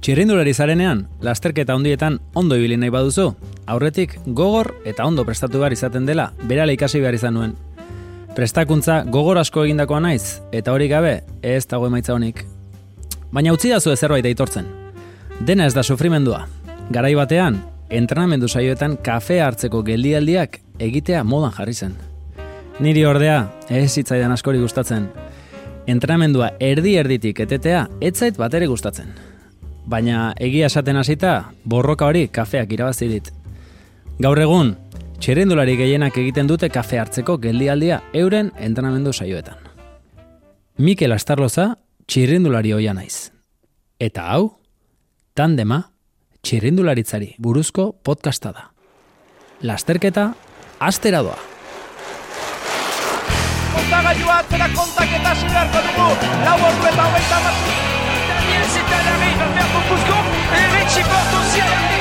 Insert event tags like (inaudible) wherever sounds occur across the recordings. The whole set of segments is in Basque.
Txirrindulari zarenean, lasterketa ondietan ondo ibili nahi baduzu, aurretik gogor eta ondo prestatu behar izaten dela, berala ikasi behar izan nuen. Prestakuntza gogor asko egindakoa naiz, eta hori gabe, ez dago emaitza honik. Baina utzi dazu zerbait aitortzen. Dena ez da sufrimendua. Garai batean, entrenamendu saioetan kafe hartzeko geldialdiak egitea modan jarri zen. Niri ordea, ez zitzaidan askori gustatzen. Entrenamendua erdi erditik etetea, etzait batere gustatzen. Baina egia esaten hasita, borroka hori kafeak irabazi dit. Gaur egun, txerendulari gehienak egiten dute kafe hartzeko geldialdia euren entrenamendu saioetan. Mikel Astarloza, txirrindulari hoia naiz. Eta hau, tandema, txirrindularitzari buruzko podcasta da. Lasterketa, astera doa. Kontagailua atzera kontaketa beharko dugu. Lau ordu eta hogeita bat. Daniel Zitan arriba, Alberto Cusco, et Richie Porte aussi à l'arrivée.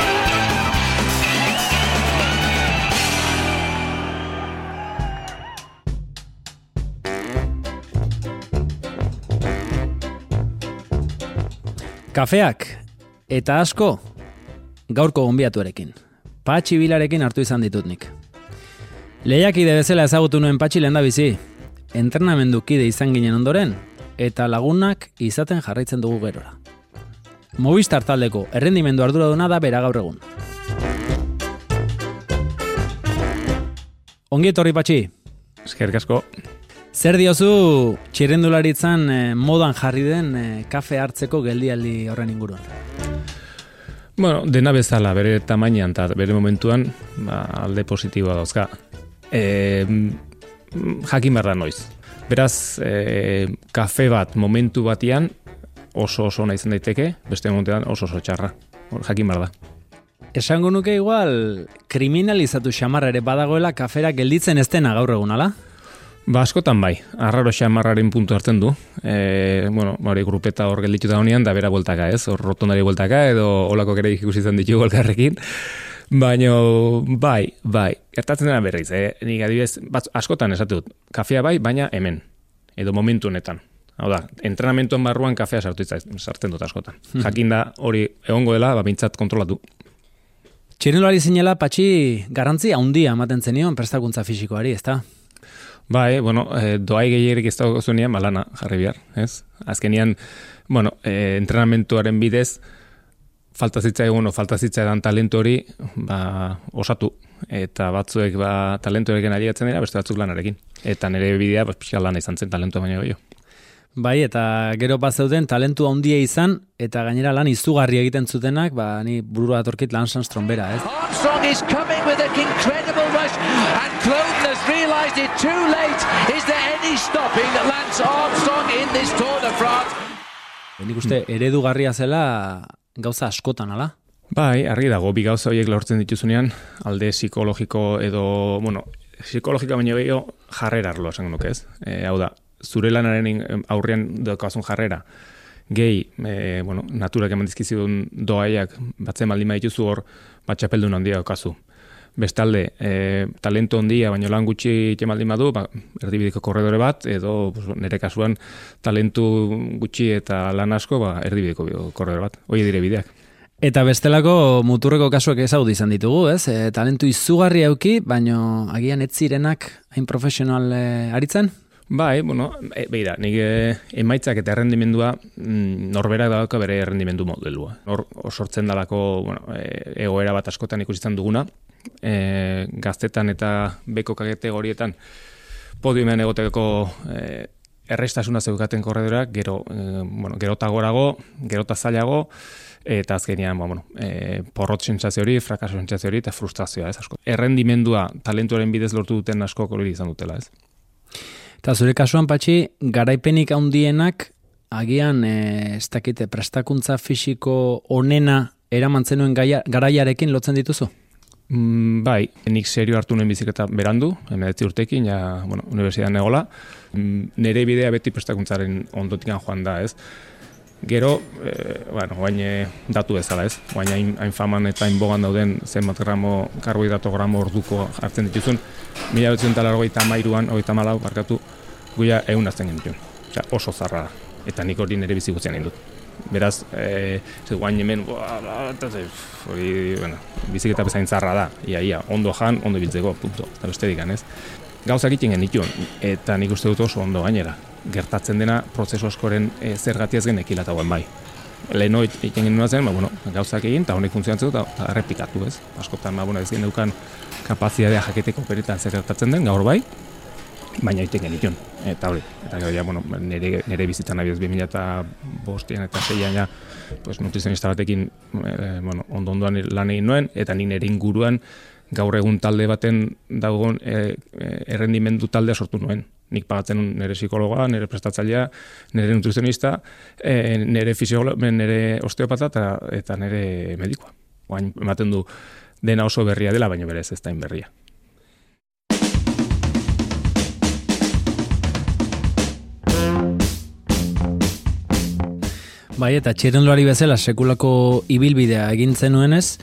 Kafeak eta asko gaurko gonbiatuarekin. Patxi bilarekin hartu izan ditut nik. Lehiakide bezala ezagutu nuen patxi lehen da bizi. Entrenamendu kide izan ginen ondoren, eta lagunak izaten jarraitzen dugu gerora. Movistar taldeko errendimendu arduraduna da bera gaur egun. Ongi etorri patxi, Eskerrik asko. zer diozu txirrendularitzan eh, modan jarri den eh, kafe hartzeko geldialdi horren inguruan? Bueno, dena bezala, bere tamainan eta bere momentuan, ba, alde positiboa dauzka. E, jakin behar da noiz. Beraz, e, kafe bat momentu batian oso oso ona izan daiteke, beste momentuan oso oso txarra. Hor, jakin behar da. Esango nuke igual kriminalizatu xamarra ere badagoela kafera gelditzen ez dena gaur egun, ala? Ba, askotan bai, arraro xamarraren puntu hartzen du. E, bueno, hori grupeta hor gelditu da honean, da bera bueltaka ez, hor rotondari bueltaka, edo olako kere ikusi izan ditugu elkarrekin. Baina, bai, bai, gertatzen dena berriz, eh? nik adibidez, bat, askotan esatu dut, kafea bai, baina hemen, edo momentu honetan. Hau da, entrenamentuan barruan kafea sartzen dut askotan. Jakin da hori egongo dela, ba, bintzat kontrolatu. Txirrendulari zinela patxi garantzi handia ematen zenion prestakuntza fisikoari, ezta? Bai, bueno, e, doai gehierik ez dago zuenean, balana jarri behar, ez? Azkenian, bueno, e, entrenamentuaren bidez, falta zitzaigun o falta zitzaidan talentu hori ba, osatu. Eta batzuek ba, talentu horrekin aliatzen dira, beste batzuk lanarekin. Eta nire bidea, pues, pixka lana izan zen talentu baino gehiago. Bai, eta gero bat zeuden talentu handia izan, eta gainera lan izugarri egiten zutenak, ba, ni burua datorkit lan trombera, ez? Armstrong is coming with an incredible rush, and Cloden has realised it too late. Is there any stopping Lance Armstrong in this Tour de France? Nik uste, eredugarria zela gauza askotan, ala? Bai, argi dago, bi gauza horiek lortzen dituzunean, alde psikologiko edo, bueno, psikologiko baino gehiago jarrera arlo esango nuke ez. E, hau da, zure lanaren aurrean daukazun jarrera, gehi, e, bueno, naturak eman dizkizidun doaiak batzen baldin badituzu hor, batxapeldun handia daukazu. Bestalde, e, talento handia, baino lan gutxi baldin badu, ba, erdibideko korredore bat, edo pues, nire kasuan talentu gutxi eta lan asko, ba, erdibideko korredore bat. Hoi dire bideak. Eta bestelako muturreko kasuak ezagutu izan ditugu, ez? E, talentu izugarri auki, baino agian ez zirenak hain profesional e, aritzen? Bai, bueno, e, beira, nik e, emaitzak eta errendimendua mm, norberak dauka bere errendimendu modelua. Hor hor sortzen dalako, bueno, e, egoera bat askotan ikusi izan duguna, e, gaztetan eta beko kategorietan podiumean egoteko e, errestasuna zeukaten korredorak, gero, e, bueno, gerota gorago, gerota zailago, eta azkenean, ba, bueno, e, porrot sentsazio hori, frakaso sentsazio hori, eta frustrazioa, ez asko. Errendimendua talentuaren bidez lortu duten asko hori izan dutela, ez? Eta zure kasuan patxi, garaipenik handienak agian e, ez dakite prestakuntza fisiko onena eraman zenuen garaiarekin lotzen dituzu? Mm, bai, nik serio hartu nuen biziketa berandu, emedetti urtekin, ja, bueno, universidadean egola. Mm, nire bidea beti prestakuntzaren ondotikan joan da, ez? Gero, e, bueno, guain eh, datu bezala, ez? Guain hain, hain faman eta hain bogan dauden zenbat gramo, karbohidrato gramo orduko hartzen dituzun, mila betzen talar hogeita mairuan, hogeita malau, barkatu, guia egun azten genituen. Osea, oso zarra da. Eta nik hori nire bizi guztian egin dut. Beraz, e, guain hemen, eta ze, hori, bueno, biziketa bezain zarra da, ia, ia, ondo jan, ondo biltzeko, punto, eta beste dikan, ez? Gauzak egiten genituen, eta nik uste dut oso ondo gainera. Gertatzen dena, prozesu askoren e, zergatiaz genekila eta bai. Leheno egiten genuen zen, ba, bueno, gauzak egin, eta honek funtzionatzen dut, eta errepikatu, ez? Askotan, ba, bueno, ez geneukan kapazitatea jaketeko peritan zer gertatzen den, gaur bai, baina egiten genituen. Eta hori, eta gero ja, bueno, nire, nire bizitzan nabiz 2000 eta bostian eta zeian ja, pues, nutrizionista batekin e, bueno, ondo ondoan lan egin nuen, eta ni nire inguruan gaur egun talde baten dagoen e, errendimendu taldea sortu nuen. Nik pagatzen nire psikologa, nire prestatzailea, nire nutrizionista, e, nire fisiologa, nire osteopata eta, eta nire medikoa. Oain, ematen du dena oso berria dela, baina berez ez da berria. Bai, eta txirrendoari bezala sekulako ibilbidea egin zenuenez,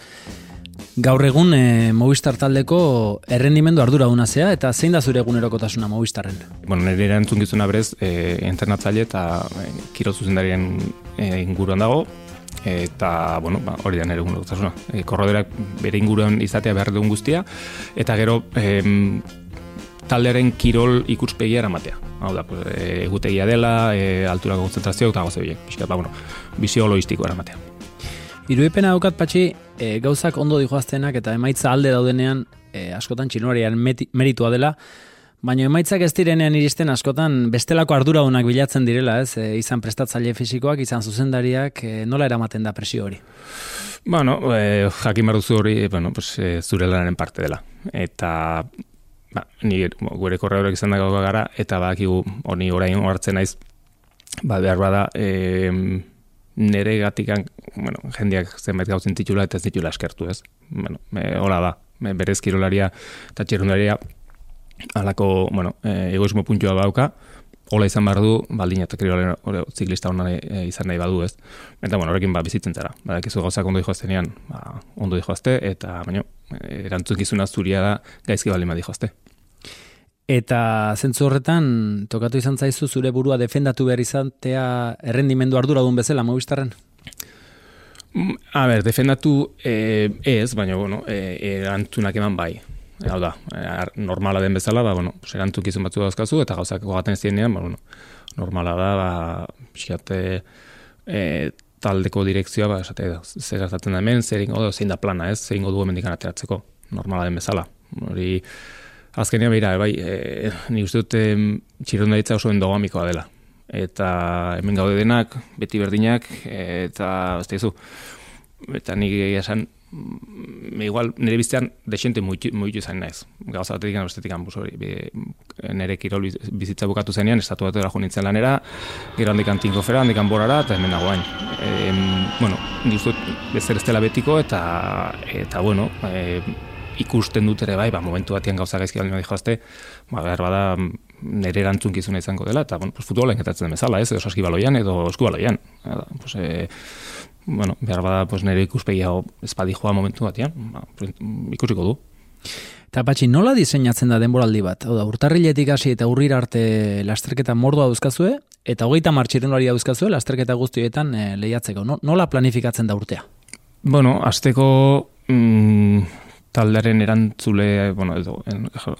gaur egun e, Movistar taldeko errendimendu ardura zea, eta zein da zure egunerokotasuna Movistarren? Bueno, nire erantzun gizuna berez, e, entrenatzaile eta e, kiro zuzendarien e, inguruan dago, eta, bueno, ba, hori da nire egunerokotasuna. E, korroderak bere inguruan izatea behar dugun guztia, eta gero, e, taldearen kirol ikuspegia eramatea. Hau da, pues, e, egutegia dela, e, alturako konzentrazio eta goze biek. Piskat, ba, bueno, bizio logistiko eramatea. Iruipena daukat patxi, e, gauzak ondo dijoaztenak eta emaitza alde daudenean, e, askotan txinuarian meritua dela, baina emaitzak ez direnean iristen askotan bestelako arduradunak bilatzen direla, ez? E, izan prestatzaile fisikoak, izan zuzendariak, e, nola eramaten da presio hori? Bueno, e, jakin barruzu hori, bueno, pues, e, zure lanaren parte dela. Eta ba, ni gure korreorek izan dago gara, eta badakigu honi orain hartzen naiz, ba, behar bada, e, nere gatikan, bueno, jendeak zenbait gauzen titula eta ez titula eskertu ez. Bueno, me, hola da, me, berez kirolaria eta txerrundaria alako, bueno, e, egoismo puntua bauka, hola izan behar du, baldin eta kirolaria ziklista hona e, izan nahi badu ez. Eta, bueno, horrekin ba, bizitzen zara. Ba, ekizu gauzak ondo dihoaztenean, ba, ondo dihoazte, eta, baina, erantzun gizuna zuria da gaizki baldin ba dihoazte. Eta zentzu horretan, tokatu izan zaizu zure burua defendatu behar izatea errendimendu arduradun bezala, Movistarren? Mm, a ber, defendatu eh, ez, baina, bueno, eh, erantzunak eman bai. Hau da, eh, normala den bezala, ba, bueno, erantzuk izan batzu dauzkazu, eta gauzak gogaten zienean, ba, bueno, normala da, ba, pixkate, e, taldeko direkzioa, ba, esate, zer hartatzen da hemen, zer ingo, zein da plana, ez, zer ingo du hemen ateratzeko, normala den bezala. Hori, Azkenean behira, bai, e, ni uste dut txirrundaritza oso endogamikoa dela. Eta hemen gaude denak, beti berdinak, eta ez da eta nik esan, mm, igual nire biztean desente muitu zain naiz. Gauza batetik bestetik anbuz hori. Nire kirol bizitza bukatu zenean, estatu bat erajo nintzen lanera, gero handik antinko fera, handik anborara, eta hemen nagoain. E, bueno, nik uste bezer ez dela betiko, eta, eta bueno, e, ikusten dut ere bai, ba, momentu batean gauza gaizki baldin dijoazte, ba, behar bada nire erantzunkizuna izango dela, eta bueno, pues, futbola engetatzen bezala, ez, edo saskibaloian, edo eskubaloian. Pues, e, bueno, behar bada pues, nire ikuspegia espadi joa momentu batean, ba, ikusiko du. Eta patxi, nola diseinatzen da denboraldi bat? Oda, urtarriletik hasi eta urrira arte lasterketa mordoa dauzkazue, eta hogeita martxiren hori dauzkazue, lasterketa guztietan e, lehiatzeko. nola planifikatzen da urtea? Bueno, azteko mm, taldearen erantzule, bueno, edo,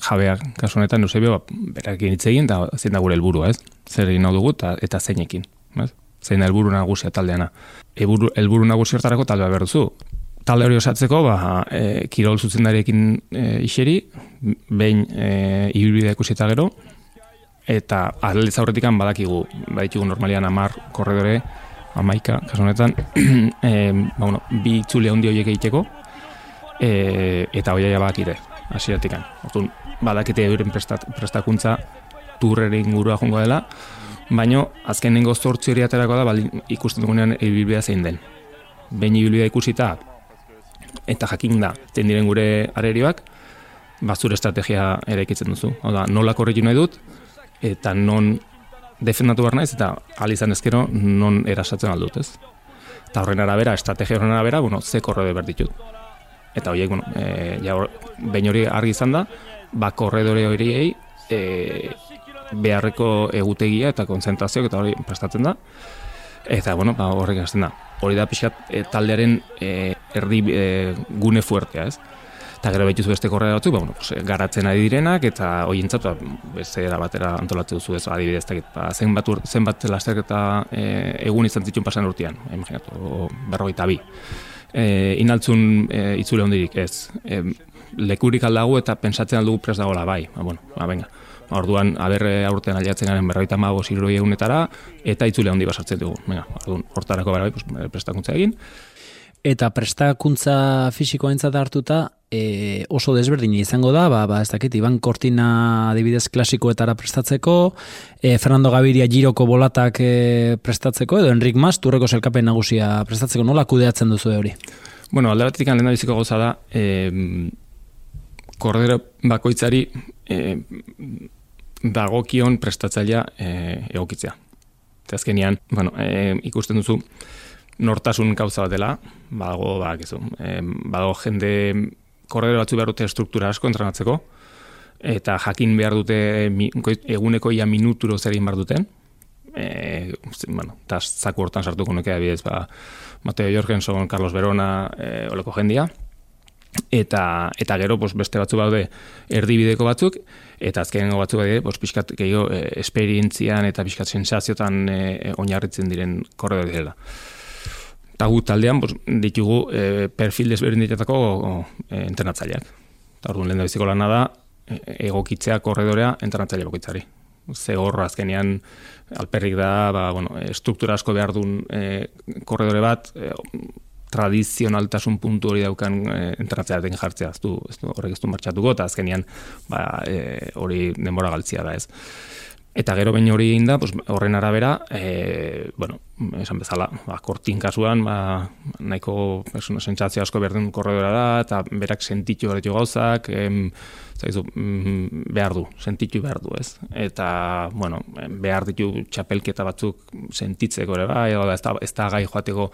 jabeak kasu honetan, Eusebio, ba, berakin hitz egin, da zein da gure helburu, ez? Zer egin dugu, eta, eta zeinekin, ez? Zein da helburu nagusia taldeana. Helburu, helburu nagusi hartarako taldea berduzu. Talde hori osatzeko, ba, e, kirol zuzendariekin e, iseri, behin e, ibilbidea ikusi eta gero, eta atletza horretik badakigu, baditugu normalian amar korredore, amaika, kasu honetan, (clears throat) e, ba, bueno, bi txule handi egiteko, e, eta hoia bakire, hasieratik Orduan, badakite euren prestat, prestakuntza turrere ingurua jongo dela, baino azkenengo zortzi hori aterako da baldin ikusten dugunean ibilbidea zein den. Behin ibilbidea ikusita eta jakin da, zein diren gure arerioak, bazure estrategia ere ikitzen duzu. Hau da, nola korritu nahi dut, eta non defendatu behar naiz, eta alizan ezkero non erasatzen aldut, ez? Eta horren arabera, estrategia horren arabera, bueno, ze korrode behar ditut eta horiek, bueno, e, ja, behin hori argi izan da, ba, korredore horiei e, beharreko egutegia eta konzentrazioak eta hori prestatzen da. Eta, bueno, ba, horrek hasten da. Hori da pixkat e, taldearen e, erdi e, gune fuertea, ez? Eta gero behituzu beste korrea batzuk, ba, bueno, pues, garatzen ari direnak, eta hoientzat ba, beste era batera antolatzen duzu ez, adibidez, eta ba, zenbat, ur, zenbat lasterketa e, egun izan zituen pasan urtean, imaginatu, berrogeita bi. E, inaltzun e, itzule hondirik, ez. E, lekurik aldago eta pensatzen aldugu pres dagoela bai, ba, bueno, ba, venga. Orduan, aberre aurten aliatzen garen berroita mago ziruroi egunetara, eta itzule handi basartzen dugu. Venga, orduan, hortarako bera bai, pues, prestakuntza egin. Eta prestakuntza fisikoa entzat hartuta, e, oso desberdin izango da, ba, ba, ez dakit, Iban Cortina adibidez klasikoetara prestatzeko, e, Fernando Gaviria giroko bolatak e, prestatzeko, edo Enrik Mas, turreko zelkapen nagusia prestatzeko, nola kudeatzen duzu hori? Bueno, alde batetik lehen biziko goza da, e, kordero bakoitzari e, dagokion prestatzailea e, egokitzea. Eta azkenian, bueno, e, ikusten duzu, nortasun gauza bat dela, badago, ba, gizu, e, badago jende korredero batzu behar dute struktura asko entrenatzeko, eta jakin behar dute eguneko ia minuturo zer egin behar duten, e, bueno, eta zaku hortan sartuko nuke abidez, ba, Mateo Jorgenson, Carlos Verona, e, oleko jendia, eta eta gero pues, beste batzu daude erdibideko batzuk eta azkenengo batzuk daude pues pizkat gehiago e, esperientzian eta pizkat sensazioetan e, oinarritzen diren korredore dela. Ta gu taldean pues, ditugu e, perfil desberdinetako e, entrenatzaileak. Ta orduan lehen biziko lana da e, egokitzea korredorea entrenatzaile bakoitzari. Ze horra azkenean alperrik da, ba, bueno, struktura asko behar duen e, korredore bat, e, tradizionaltasun puntu hori daukan e, entratzea den jartzea, ez du, ez du horrek ez du martxatuko, eta azkenian ba, e, hori denbora galtzia da ez. Eta gero baino hori egin da, pues, horren arabera, e, bueno, esan bezala, ba, kortin kasuan, ba, nahiko sentsazio asko berdun korredora da, eta berak sentitu horretu gauzak, em, zaizu, mm, behar du, sentitu behar du, ez? Eta, bueno, behar ditu txapelketa batzuk sentitzeko ere, bai, ez da, ez da gai joateko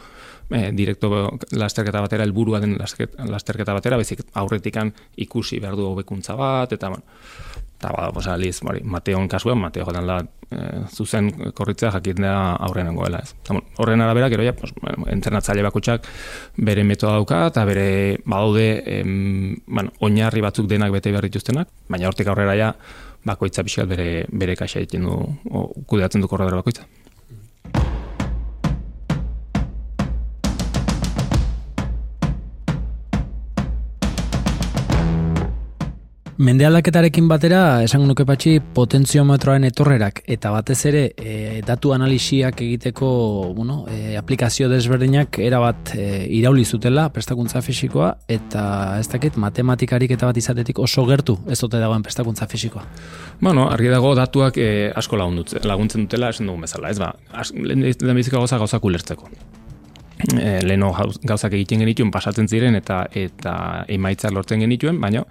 e, direkto lasterketa batera, helburua den lasterketa batera, bezik aurretikan ikusi behar du hobekuntza bat, eta, bueno, eta ba, pues, aliz, bari, Mateon kasuan, Mateo jotan da, e, zuzen korritzea jakin da aurren ez. Bueno, horren arabera, gero ja, pues, entrenatzaile bakutsak bere metoda dauka, eta bere badaude, em, bueno, oinarri batzuk denak bete behar dituztenak, baina hortik aurrera ja, bakoitza pixkat bere, bere kaxa egiten du, o, kudeatzen du korredora bakoitza. Mende aldaketarekin batera, esango nuke patxi, potentziometroaren etorrerak eta batez ere e, datu analisiak egiteko bueno, e, aplikazio desberdinak erabat e, irauli zutela prestakuntza fisikoa eta ez dakit matematikarik eta bat izatetik oso gertu ez dute dagoen prestakuntza fisikoa. Bueno, argi dago datuak e, asko laguntzen dutela esan dugun bezala, ez ba, lehen biziko gauza gauzak ulertzeko. E, leheno gauzak egiten genituen pasatzen ziren eta eta emaitzak lortzen genituen, baina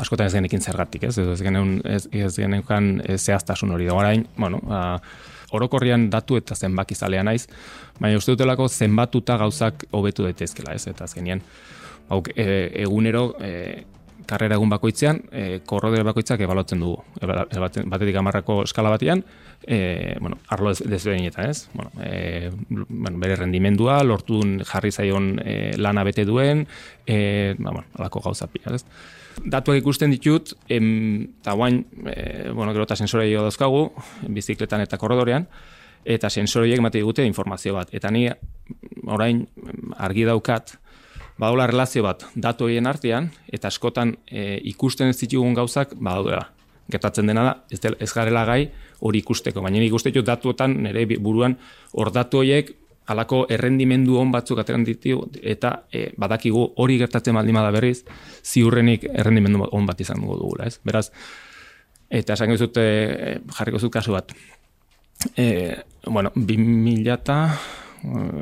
askotan ez genekin zergatik, ez? Ez genuen ez, ez geneukan zehaztasun hori da. Orain, bueno, a, orokorrian datu eta zenbaki zalea naiz, baina uste dutelako zenbatuta gauzak hobetu daitezkela, ez? Eta azkenean, hauk, e, egunero e, karrera egun bakoitzean, e, korrodere bakoitzak ebalotzen dugu. E, batetik amarrako eskala batean, e, bueno, arlo desberdinetan, ez? Bueno, e, bueno, bere rendimendua, lortu jarri zaion e, lana bete duen, e, ba, bueno, alako gauza pila, ez? Datuak ikusten ditut, em, eta guain, e, bueno, gero eta sensorei dauzkagu, bizikletan eta korredorean, eta sensoriek emate digute informazio bat. Eta ni orain argi daukat, badola relazio bat datu egin artean, eta askotan e, ikusten ez ditugun gauzak badaudela. Gertatzen dena da, ez, ez garela gai hori ikusteko. Baina ikusten ditut datuetan, nire buruan, hor datu horiek alako errendimendu on batzuk ateran ditu eta e, badakigu hori gertatzen baldin bada berriz ziurrenik errendimendu on bat izango dugula, ez? Beraz eta esango dut e, jarriko zut kasu bat. E, bueno, 2000 eta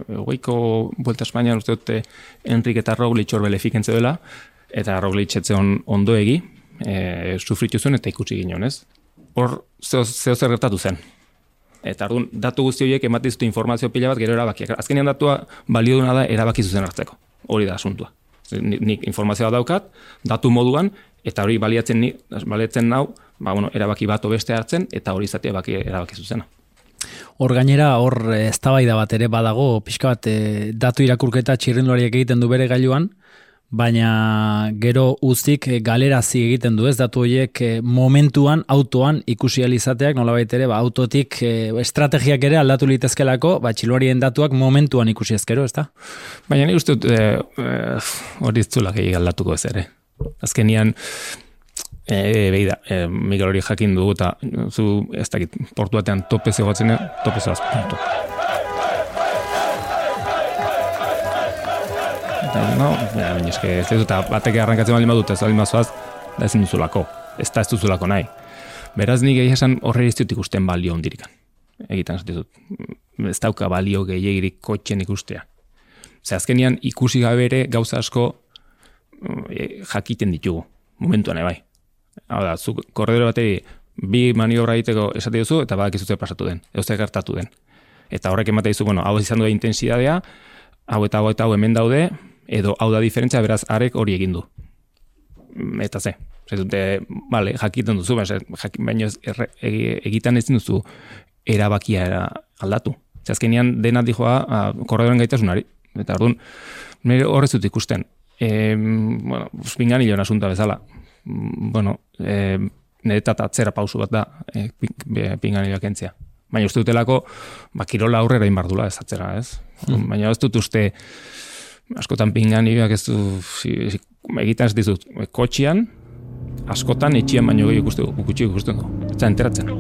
egoiko Vuelta España uste dute Enrique eta Roglic hor dela eta Roglic etzeon ondo egi e, sufritu zuen eta ikusi ginen, ez? Hor, zeo, zeo zer gertatu zen, Eta ardun, datu guzti horiek ematen zute informazio pila bat gero erabakiak. Azkenean datua balio duna da erabaki zuzen hartzeko. Hori da asuntua. Nik informazioa daukat, datu moduan, eta hori baliatzen, ni, baliatzen nau, ba, bueno, erabaki bat beste hartzen, eta hori izatea baki erabaki zuzena. Hor gainera, hor eh, eztabaida bat ere badago, pixka bat eh, datu irakurketa txirrindulariak egiten du bere gailuan, baina gero uztik eh, galerazi egiten du ez datu horiek eh, momentuan autoan ikusi alizateak nolabait ere ba, autotik eh, estrategiak ere aldatu litezkelako ba, txiluarien datuak momentuan ikusi ezkero, ez da? Baina ni uste eh, eh, hori ez zulak egin aldatuko ez ere. Azkenian, e, behi da, e, Miguel hori jakin dugu eta zu ez dakit portu batean tope zegoatzen, tope zegoaz, Eta, no, ja, baina eske, ez dut, eta batek arrankatzen baldin badut, ez baldin bazoaz, da ezin duzulako, ez da ez duzulako nahi. Beraz nik egia esan horre ez dut ikusten balio ondirikan. Egiten ez dut, ez dauka balio gehiagirik kotxen ikustea. Ze azkenian ikusi gabe ere gauza asko e, jakiten ditugu, momentuan bai. Hau da, zu korredore bateri bi maniobra egiteko esate duzu eta badakizu ze pasatu den, ze gertatu den. Eta horrek emate dizu, bueno, hau izan du intensidadea, hau eta hau eta hau hemen daude, edo hau da diferentzia, beraz, arek hori egin du. Mm, Eta ze, ze dute, bale, jakiten duzu, baina, jak, baina ez erre- duzu erabakia era aldatu. Ze azkenean dena dijoa a, korredoren gaitasunari. Eta orduan, nire horrez dut ikusten. E, bueno, pingan hilon asunta bezala. Mm, Bueno, e, nire tata atzera pausu bat da e, pingan hiloak entzia. Baina uste dutelako, ba, kirola aurrera inbardula ez atzera, ez? Baina ez dut uste, askotan pinganioak ez du, si, si, egiten ez dizut, kotxian, askotan etxian baino gehi ikustu, gutxi ikusten du. Ez enteratzen.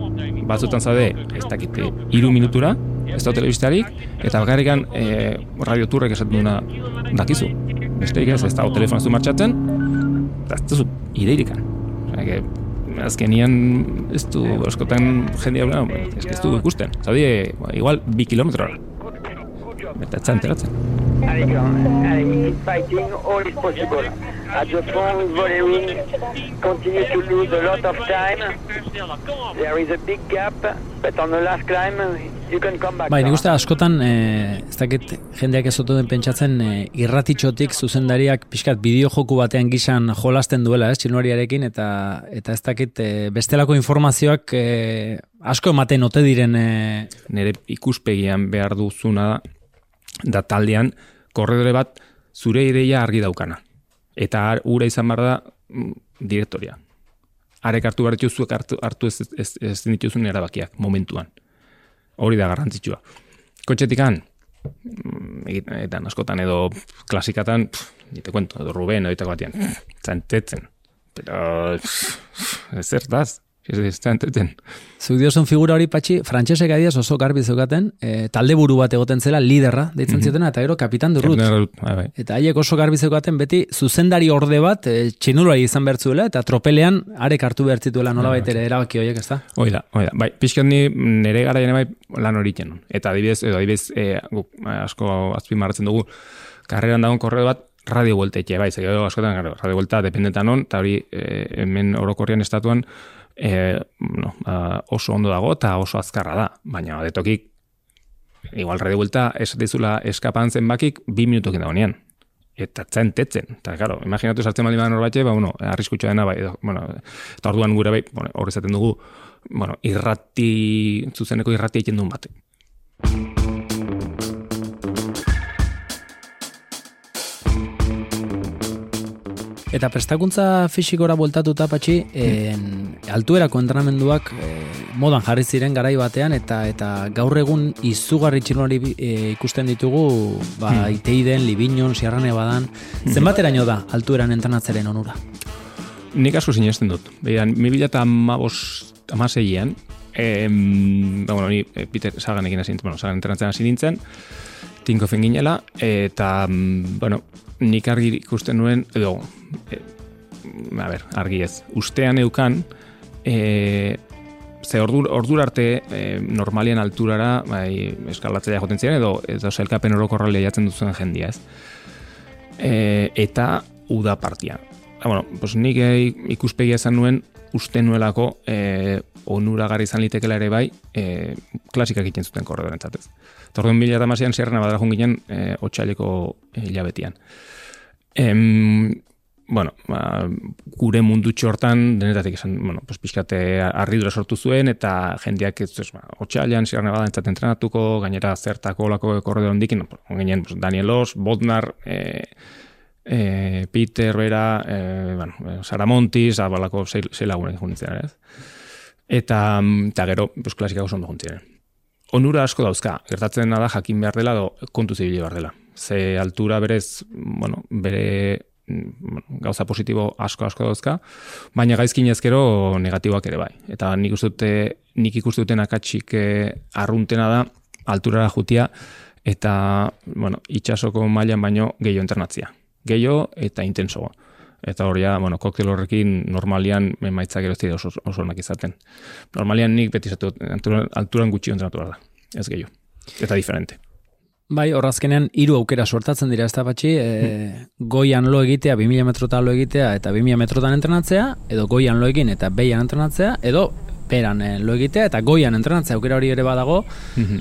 Batzutan zaude, ez dakite, iru minutura, ez da telebistarik, eta bakarrikan e, radioturrek esaten duna dakizu. Besterik ez, ez da telefono zu martxatzen, eta ez duzu ideirikan. Osea, azkenian ez du askotan jendea no, ez, ez du ikusten. Zaudie, igual bi kilometrora. Eta ez da enteratzen. Allez, keep fighting, all is possible. At the front, Volewin continue to lose a lot of time. There is a big gap, but on the last climb, you can come back. Bai, nik uste askotan, e, ez dakit jendeak ez den pentsatzen, e, irratitxotik zuzendariak pixkat bideo joku batean gisan jolasten duela, ez, txilunariarekin, eta, eta ez dakit e, bestelako informazioak e, asko ematen ote diren e, nire ikuspegian behar duzuna da, da taldean korredore bat zure ideia argi daukana. Eta ura izan behar da mm, direktoria. Arek hartu behar dituzu, zuek hartu, hartu ez, ez, ez dituzun erabakiak momentuan. Hori da garrantzitsua. Kotxetikan, mm, eta askotan edo klasikatan, pff, ni te cuento, edo Ruben, edo itako batean, zantetzen. Pero, ez zertaz, ez ez zantetzen. Zuk diozun figura hori patxi, frantsesek adiaz oso garbi zeukaten, e, talde buru bat egoten zela, liderra, deitzen ziotena, eta gero kapitan durrut. Bai, bai. Eta haiek oso garbi zeukaten beti zuzendari orde bat e, txinulari izan behar zuela eta tropelean arek hartu behar zituela nolabait ere erabaki horiek? Hoi da, hoi da. Bai, pixkat ni nire garaian bai lan hori itxen. Eta adibidez, edo adibidez, e, guk eh, asko azpimarratzen dugu, karreran dagoen korreo bat radio vuelta itxe, bai, zegero askotan radio vuelta dependentan on, eta hori e, hemen orokorrian estatuan e, no, ba, oso ondo dago eta oso azkarra da, baina adetokik igual radio vuelta esatizula eskapan zenbakik bi minutokin dagoenean. Eta zentetzen. Eta, claro, imaginatu sartzen baldin badan horbatxe, ba, bueno, arriskutxo dena, bai, edo, bueno, eta orduan gure bai, bueno, hor izaten dugu, bueno, irrati, zuzeneko irrati egiten duen batek. Eta prestakuntza fisikora bueltatuta patxi, en, altuerako entrenamenduak e, modan jarri ziren garai batean eta eta gaur egun izugarri txilunari e, ikusten ditugu ba, Hmm. iteiden, libinon, sierrane badan. Zenbateraino da altueran entrenatzeren onura? Nik asko sinesten dut. Beira, 2000 eta amaseian, em, ba, bueno, ni eh, Peter Saganekin hasi nintzen, bueno, Sagan entrenatzen hasi nintzen, tinko ginela, eta, mm, bueno, nik argi ikusten nuen, edo, e, a ber, argi ez, ustean eukan, e, ze ordur, ordur arte e, normalian alturara bai, eskalatzea joten ziren, edo, edo selkapen orokorra lehiatzen duzen jendia, ez? E, eta uda partia. Ah, bueno, pues nik eh, ikuspegia esan nuen, uste nuelako e, onuragarri izan litekela ere bai, e, klasikak egiten zuten korredoren zatez. Torduen mila eta masian zerrena badara ginen e, otxaileko hilabetian. Em, bueno, ba, gure mundu txortan, denetatik esan, bueno, pues, pixkate arridura sortu zuen, eta jendeak ez, ba, otxailan, Sierra Nevada entzat entrenatuko, gainera zertako lako korredor hondikin, no, gainen, pues, Daniel Os, Bodnar, e, e, Peter, Bera, e, bueno, Sara Montis, abalako zei, zei lagunek juntzen, ez? Eta, eta gero, pues, klasika oso ondo juntzen. Onura asko dauzka, gertatzen da jakin behar dela, do, kontu zibili behar dela. Ze altura berez, bueno, bere mm, gauza positibo asko asko dauzka, baina gaizkin ezkero negatiboak ere bai. Eta nik uste dute, nik ikuste duten akatsik eh, arruntena da, alturara jutia, eta, bueno, itxasoko mailan baino gehiago internatzia. Gehiago eta intensoa. Eta hori bueno, koktel horrekin normalian emaitzak erozti oso, oso onak izaten. Normalian nik beti zatu alturan, alturan gutxi entrenatu da. Ez gehiago. Eta diferente. Bai, horrazkenean hiru aukera sortatzen dira ez da batxi, e, goian lo egitea, 2000 metrotan lo egitea eta 2000 metrotan entrenatzea, edo goian lo egin eta beian entrenatzea, edo peran eh, lo egitea eta goian entrenatzea aukera hori ere badago,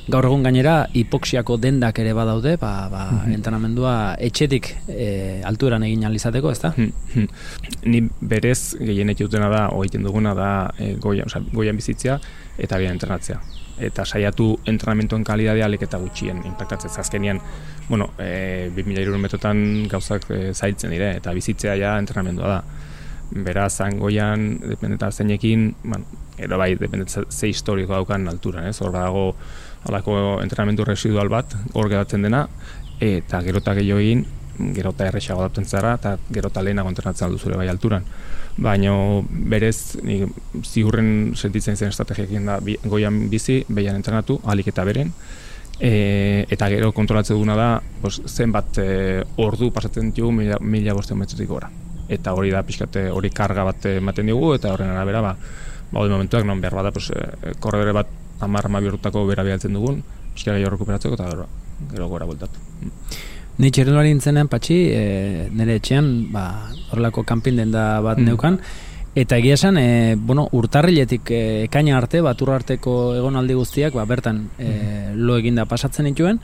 gaur egun gainera hipoxiako dendak ere badaude, ba, ba, entrenamendua etxetik e, alturan egin alizateko, ez da? Ni berez gehien dutena da, egiten duguna da e, goian, oza, goian bizitzea eta bian entrenatzea. Eta saiatu entrenamentoen kalidadea alik eta gutxien impactatzen azkenean bueno, e, 2000 metotan gauzak e, zailtzen dire eta bizitzea ja entrenamendua da beraz zangoian dependeta zeinekin bueno, ero bai dependeta ze historiko daukan alturan ez? Hor dago alako entrenamendu residual bat hor geratzen dena eta gerota gehiago egin gerota erresago adapten zara eta gerota lehenago entrenatzen alduzure bai alturan. Baino berez ni ziurren sentitzen zen estrategiakin da bi, goian bizi, behian entrenatu, alik eta beren, e, eta gero kontrolatzen duguna da pues, zenbat e, ordu pasatzen dugu mila, mila bostean metretik gora. Eta hori da pixkate hori karga bat ematen dugu, eta horren arabera ba, ba momentuak non behar bada pues, e, korredore bat amar amabi urtutako bera bialtzen dugun, pixka gehiago rekuperatzeko eta gero, gero gora bultatu. Ni txirrendulari nintzenen patxi, e, nire etxean, ba, horrelako kanpin da bat mm. neukan, eta egia esan, e, bueno, urtarriletik e, ekaina arte, batur arteko egonaldi guztiak, ba, bertan e, lo eginda pasatzen dituen,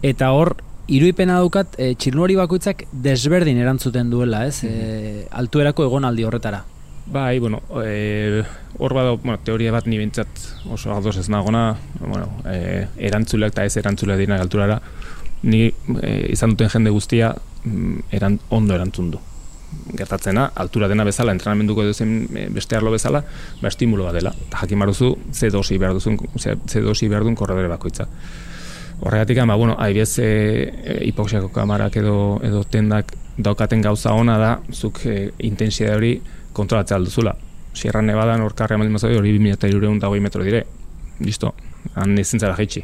eta hor, iruipena daukat, e, txirrendulari bakoitzak desberdin erantzuten duela, ez, e, altuerako egonaldi horretara. Bai, bueno, e, hor bada, bueno, teoria bat ni bintzat oso aldoz ez nagona, bueno, e, erantzuleak eta ez erantzuleak dira alturara, ni e, izan duten jende guztia mm, eran, ondo erantzun du. Gertatzena, altura dena bezala, entrenamenduko edo zen e, beste arlo bezala, ba, estimulo bat dela. Eta jakin maruzu, ze dosi behar duzun, ze dosi behar duen korredore bakoitza. Horregatik, ama, bueno, aibez e, e, hipoxiako kamarak edo, edo tendak daukaten gauza ona da, zuk e, intensidade hori kontrolatzea alduzula. Sierra Nevada, norkarra emaldi mazoi, hori 2000 metro dire. Listo, han ezin zara jaitsi.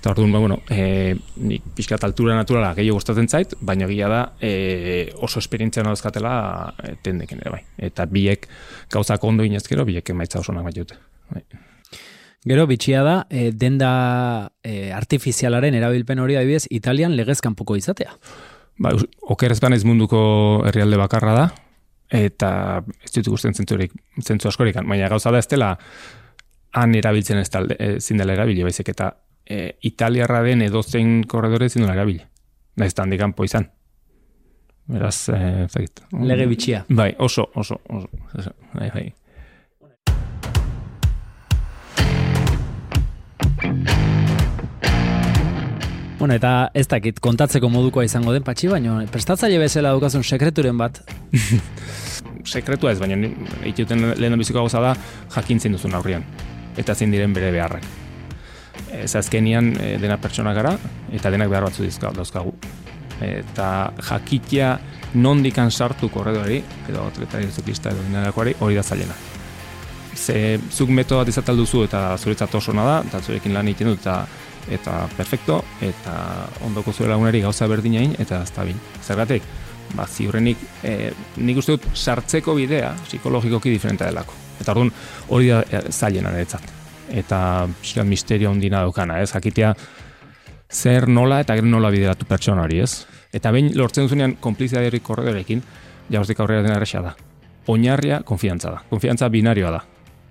Eta orduan, ba, bueno, e, nik pixkat altura naturala gehiago gustatzen zait, baina gila da e, oso esperientzia nadozkatela e, tendeken ere bai. Eta biek gauzak ondo inezkero, biek emaitza oso dute. Bai. Gero, bitxia da, e, denda e, artifizialaren erabilpen hori adibidez, Italian legez kanpoko izatea. Ba, oker ezban ez munduko herrialde bakarra da, eta ez dut ikusten zentzurik, zentzu askorik, baina gauza da ez dela han erabiltzen ez talde, e, zindela erabili, baizik eta e, italiarra den edozein korredore ezin duen erabili. Naiz tan digan izan. Beraz, eh, zait. Lege bitxia. Bai, oso, oso, oso. Bai, bai. Bueno, eta ez dakit kontatzeko modukoa izango den patxi, baina prestatzaile bezala daukazun sekreturen bat. Sekretua ez, baina ituten lehen biziko gauza da jakintzen duzun aurrian. Eta zein diren bere beharrak ez azkenian e, dena pertsona gara, eta denak behar batzu dizka, dauzkagu. Eta jakitia nondikan sartu korredori, edo atletari ziklista edo dinarakoari, hori da zailena. Ze zuk metoda izatal duzu eta zuretzat oso da, eta zurekin lan egiten dut, eta eta perfecto, eta ondoko zure lagunari gauza berdinain, eta ez. Zergatik, ba, ziurrenik, e, nik uste dut sartzeko bidea psikologikoki diferenta delako. Eta orduan, hori da e, zailena niretzat eta pixkat misterio ondina daukana, ez? Jakitea zer nola eta gero nola bideratu pertsona hori, ez? Eta behin lortzen duzunean konplizia hori korredorekin, jauzdik aurrera dena erresa da. Oinarria konfiantza da. Konfiantza binarioa da.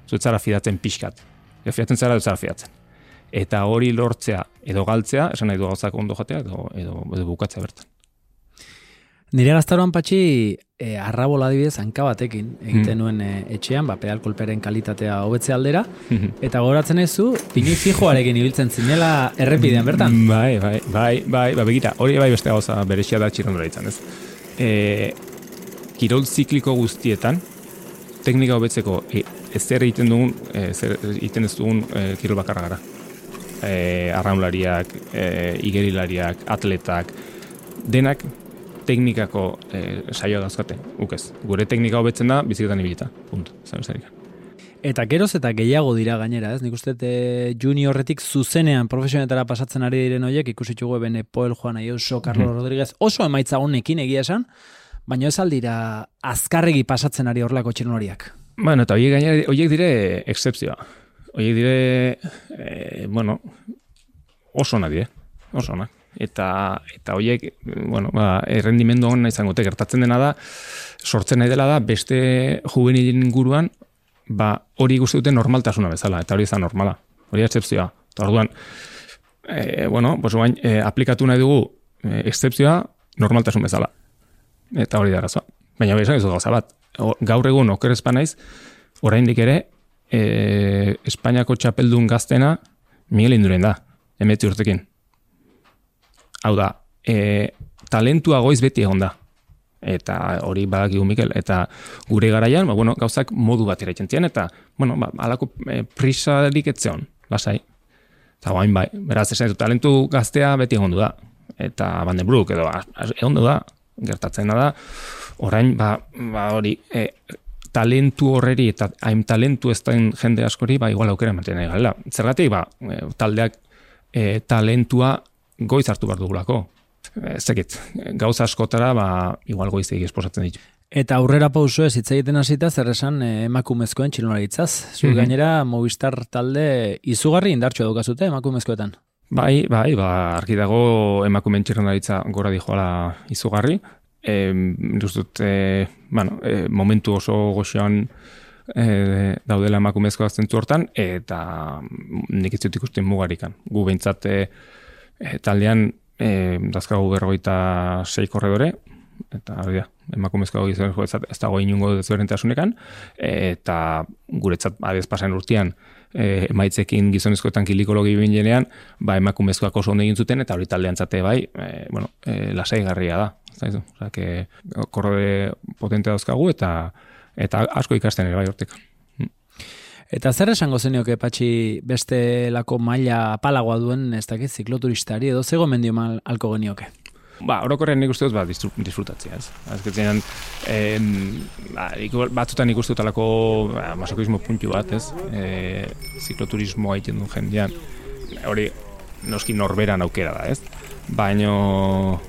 Zuetzara fidatzen pixkat. Ja fidatzen zara dut fidatzen. Eta hori lortzea edo galtzea, esan nahi du gauzak ondo jatea edo, edo, edo bukatzea bertan. Nire gaztaroan patxi, e, arrabola adibidez, hanka batekin egiten nuen e, etxean, ba, pedal kolperen kalitatea hobetze aldera, eta goratzen ez zu, pini fijoarekin ibiltzen zinela errepidean bertan. Bai, bai, bai, bai, ba, begira, hori bai beste gauza berexia da txirrondora izan, ez? E, kirol zikliko guztietan, teknika hobetzeko e, ezer egiten dugun, e, zer egiten ez dugun e, kirol bakarra gara. E, arraunlariak, e, igerilariak, atletak, denak teknikako e, saioa dauzkate, ukez. Gure teknika hobetzen da, biziketan ibilita, punto, zan zerik. Eta geroz eta gehiago dira gainera, ez? Nik uste e, juniorretik zuzenean profesionetara pasatzen ari diren horiek, ikusitxugu eben Poel Juan Ayuso, Carlos Mhm. Rodríguez, oso emaitza honekin egia esan, baina ez aldira azkarregi pasatzen ari horlako txirnoriak. Bueno, eta horiek gainera, horiek dire excepzioa. Horiek dire, e, bueno, oso onak dire, oso onak. Eta, eta horiek, bueno, ba, errendimendu hona izango te, gertatzen dena da, sortzen nahi dela da, beste juvenilin inguruan, ba, hori ikuste dute normaltasuna bezala, eta hori ez da normala. Hori excepzioa. Eta orduan, e, bueno, pues, guain, e, aplikatu nahi dugu e, excepzioa normaltasun bezala. Eta hori da arazoa. Baina hori esan ez gauza bat. Gaur egun okerrezpa naiz, oraindik ere, e, Espainiako txapeldun gaztena Miguel Induren da, emetzi urtekin. Hau da, e, talentua goiz beti egon da. Eta hori badakigu Mikel, eta gure garaian, ba, bueno, gauzak modu bat eraitzen ziren, eta, bueno, ba, alako e, prisarik etzeon, lasai. Eta guain bai, beraz, esan talentu gaztea beti egon du da. Eta Van den Broek edo egon du da, gertatzen da, orain, ba, ba hori, e, talentu horreri eta hain talentu ez den jende askori, ba, igual aukera ematen nahi garela. Zergatik, ba, e, taldeak e, talentua goiz hartu behar dugulako. Ez dakit, gauza askotara, ba, igual goiz esposatzen ditu. Eta aurrera pauso ez hitz egiten hasita zer esan eh, emakumezkoen txilonaritzaz. Zu Mhm. gainera Movistar talde izugarri indartsua daukazute emakumezkoetan. Bai, bai, ba, argi dago emakumeen txirrendaritza gora dijoala izugarri. E, dut, e, bueno, e, momentu oso goxoan e, daudela emakumezkoak zentzu hortan, eta nik ez ikusten mugarikan. Gu behintzat e, taldean e, dazkagu berrogeita sei korredore, eta hori da, emakumezko gizon ez dago inungo desberdintasunekan, eta guretzat adez pasan urtean e, emaitzekin gizonezkoetan kilikologi binenean, ba emakumezkoak oso ondo egin zuten, eta hori taldean zate bai, e, bueno, e, lasaigarria da. Zaizu, Osea, que korrode potente dauzkagu, eta eta asko ikasten ere bai hortik. Eta zer esango zenioke patxi beste lako maila apalagoa duen ez dakit zikloturistari edo zego mendio alko genioke. Ba, orokorren nik uste dut, ba, disfrutatzea, ez. Azketzen, em, ba, batzutan ikustu talako ba, masokismo puntu bat, ez. E, zikloturismoa egiten duen jendean, hori noski norberan aukera da, ez. Baino,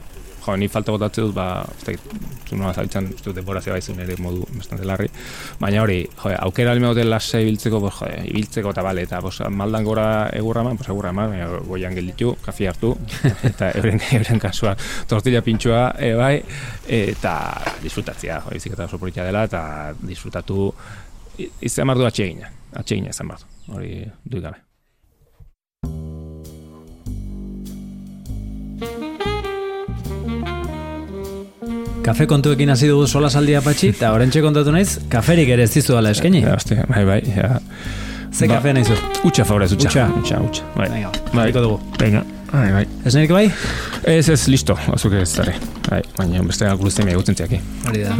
jo, ni falta botatzen dut, ba, ez zu nola zabiltzan, uste dut denbora zebaizun ere modu bastante larri, baina hori, jo, aukera alme hotel lasa ibiltzeko, pues, jo, ibiltzeko eta bale, eta pues, maldan gora egurra eman, pues egurra eman, baina goian gelditu, kafi hartu, (laughs) eta euren, euren kasua tortilla pintxoa, e, bai, eta disfrutatzea, jo, biziketa oso politia dela, eta disfrutatu, izan behar du atsegina, atsegina izan behar du, hori duik gabe. Kafe kontuekin hasi dugu sola saldia patxi, eta orentxe kontatu naiz, kaferik ere ez dizu dala eskaini. Ja, hostia, bai, bai, ja. Ze ba- kafe nahi zu? Utxa favorez, utxa. Utxa. Utxa, utxa. Bai. Venga, Bai. dugu. Venga. Bai, bai. Ez nahi bai? Ez, ez, listo. Azuk ez zarri. Bai, baina beste guruzten egutzen ziaki. Hori da.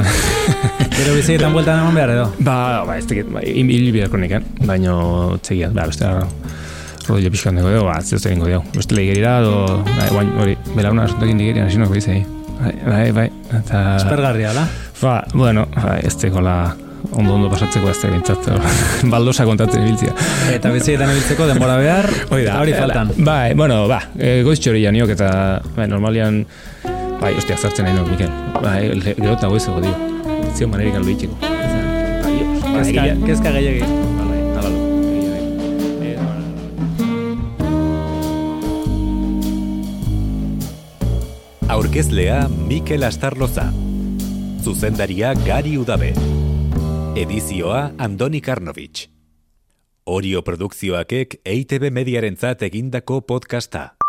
(laughs) Gero biziketan bueltan eman behar edo. Ba, ba, ez tekit, ba, hil biharko nik, eh? Baina, txegiat, ba, beste rodillo pixkan dugu ba, ez dugu. Beste lehigerira, do, bai, hori, belauna asuntokin digerian, hasi nuko izai. Bai, bai, bai, eta... Espergarria, la? Ba, bueno, ba, ez tekola ondo ondo pasatzeko ez tegintzat, (laughs) baldosa kontatzen ibiltzia. Eta biziketan ibiltzeko denbora behar, Hori da. hori faltan. Bai, bueno, ba, e, goiz txoria niok eta, bai, normalian, bai, ostia, zartzen nahi nok, Mikel. Bai, gero eta goizego, dio. Zio manerik aldo itxiko. Bai, Kezka, kezka gehiagi. Aurkezlea Mikel Astarloza. Zuzendaria Gari Udabe. Edizioa Andoni Karnovich. Orio produkzioakek EITB mediarentzat egindako podcasta.